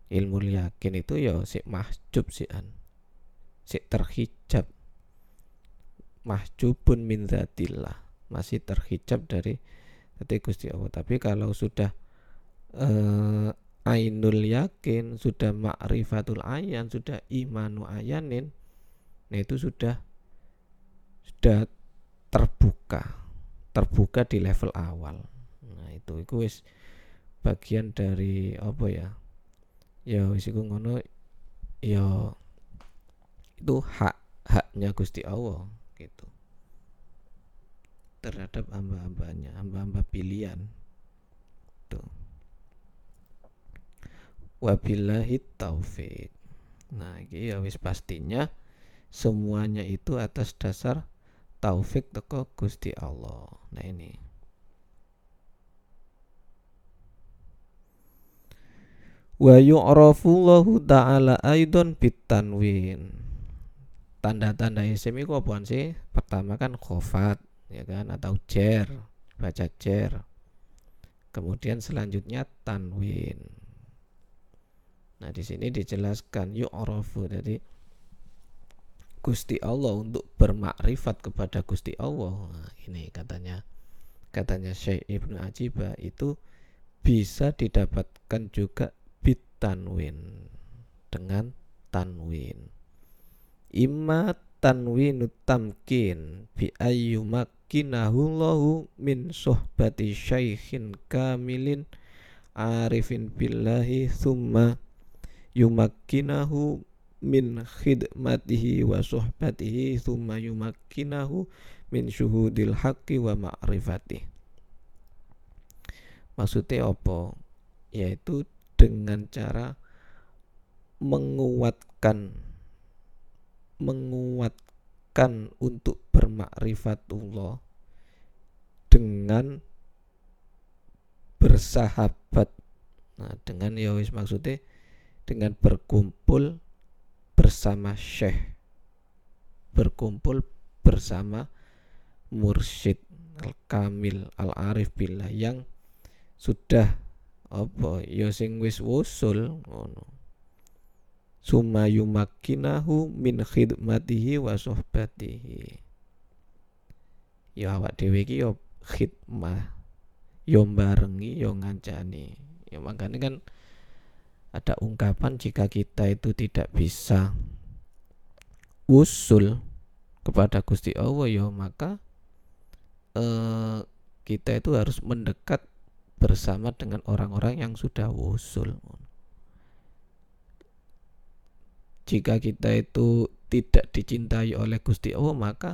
Ilmu yakin itu ya si mahjub si an si terhijab. Mahjubun min zatillah. Masih terhijab dari dari Gusti Allah. Tapi kalau sudah eh, ainul yakin sudah ma'rifatul ayan sudah imanu ayanin nah itu sudah sudah terbuka terbuka di level awal. Nah itu itu wis bagian dari apa ya? Ya wis iku ngono ya itu hak haknya Gusti Allah gitu. Terhadap hamba-hambanya hamba-hamba pilihan. Tuh wabillahi taufik nah ini ya wis pastinya semuanya itu atas dasar taufik teko Gusti Allah. Nah ini. Wa yu'rafullahu ta'ala aidon bitanwin. Tanda-tanda isim itu apa sih? Pertama kan khofat ya kan? Atau jer baca jer. Kemudian selanjutnya tanwin nah di sini dijelaskan yu'rafu jadi Gusti Allah untuk bermakrifat kepada Gusti Allah. Nah, ini katanya katanya Syekh Ibnu Ajibah itu bisa didapatkan juga bitanwin dengan tanwin. Imma tanwinu tamkin bi ayyumakkinahu min sohbati syaikhin kamilin arifin billahi thumma yumakkinahu min khidmatihi wa sohbatihi thumma yumakkinahu min syuhudil haqqi wa ma'rifati maksudnya apa? Yaitu dengan cara menguatkan menguatkan untuk bermakrifatullah dengan bersahabat. Nah dengan ya wis maksudnya dengan berkumpul bersama syekh. Berkumpul bersama mursyid al-kamil al-arif billah yang sudah apa ya sing wis wusul ngono. Summa yumakkinahu min khidmatihi wa sohbatihi ya awak dhewe iki yo khidmah yo barengi yo ngancani. Ya makanya kan ada ungkapan jika kita itu tidak bisa usul kepada Gusti Allah ya maka eh, kita itu harus mendekat bersama dengan orang-orang yang sudah usul. Jika kita itu tidak dicintai oleh Gusti Allah maka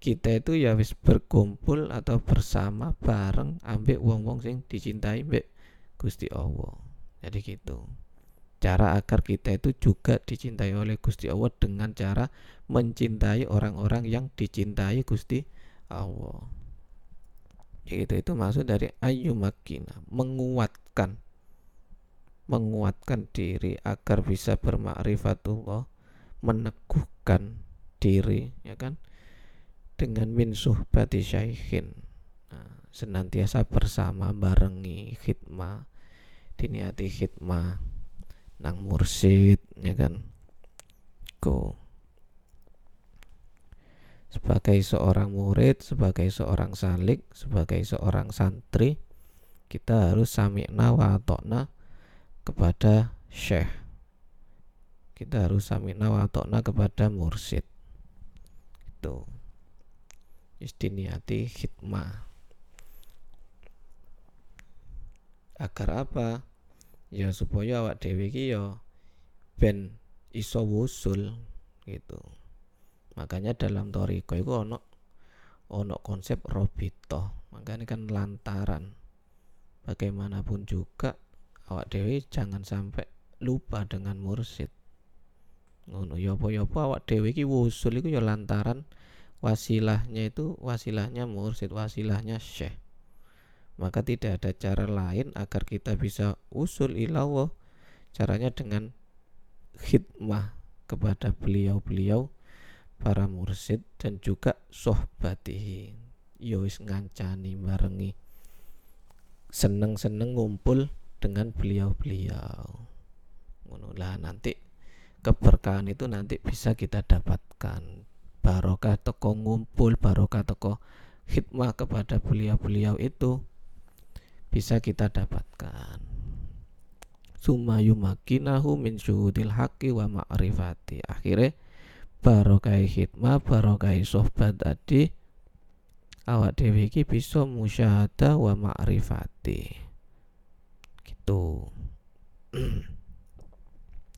kita itu ya wis berkumpul atau bersama bareng ambek wong-wong sing dicintai mbek Gusti Allah. Jadi gitu. Cara agar kita itu juga dicintai oleh Gusti Allah dengan cara mencintai orang-orang yang dicintai Gusti Allah. Yaitu itu maksud dari ayu makina. Menguatkan. Menguatkan diri agar bisa bermakrifatullah meneguhkan diri ya kan? Dengan min suhbati syaikhin. Nah, senantiasa bersama barengi khidmah diniati khidmah nang mursid ya kan go sebagai seorang murid, sebagai seorang salik, sebagai seorang santri, kita harus sami'na wa atokna kepada syekh. Kita harus sami'na wa atokna kepada mursid. Itu. Istiniati hikmah. Agar apa? Ya supaya awak dewi ki ya ben iso wusul gitu. Makanya dalam toriko itu ono ono konsep robito. Makanya kan lantaran bagaimanapun juga awak dewi jangan sampai lupa dengan mursid. Ngono ya yopo ya awak dewi ki wusul itu ya lantaran wasilahnya itu wasilahnya mursid wasilahnya syekh maka tidak ada cara lain agar kita bisa usul ilawo caranya dengan khidmah kepada beliau-beliau para mursid dan juga sohbatihi. Yois ya ngancani barengi seneng-seneng ngumpul dengan beliau-beliau. Lah nanti keberkahan itu nanti bisa kita dapatkan. Barokah toko ngumpul barokah toko hikmah kepada beliau-beliau itu bisa kita dapatkan. Sumayumakinahu min syuhudil haqi wa ma'rifati. Akhirnya barokai hikmah barokai sohbat tadi awak dewi ki bisa musyahada wa ma'rifati. Gitu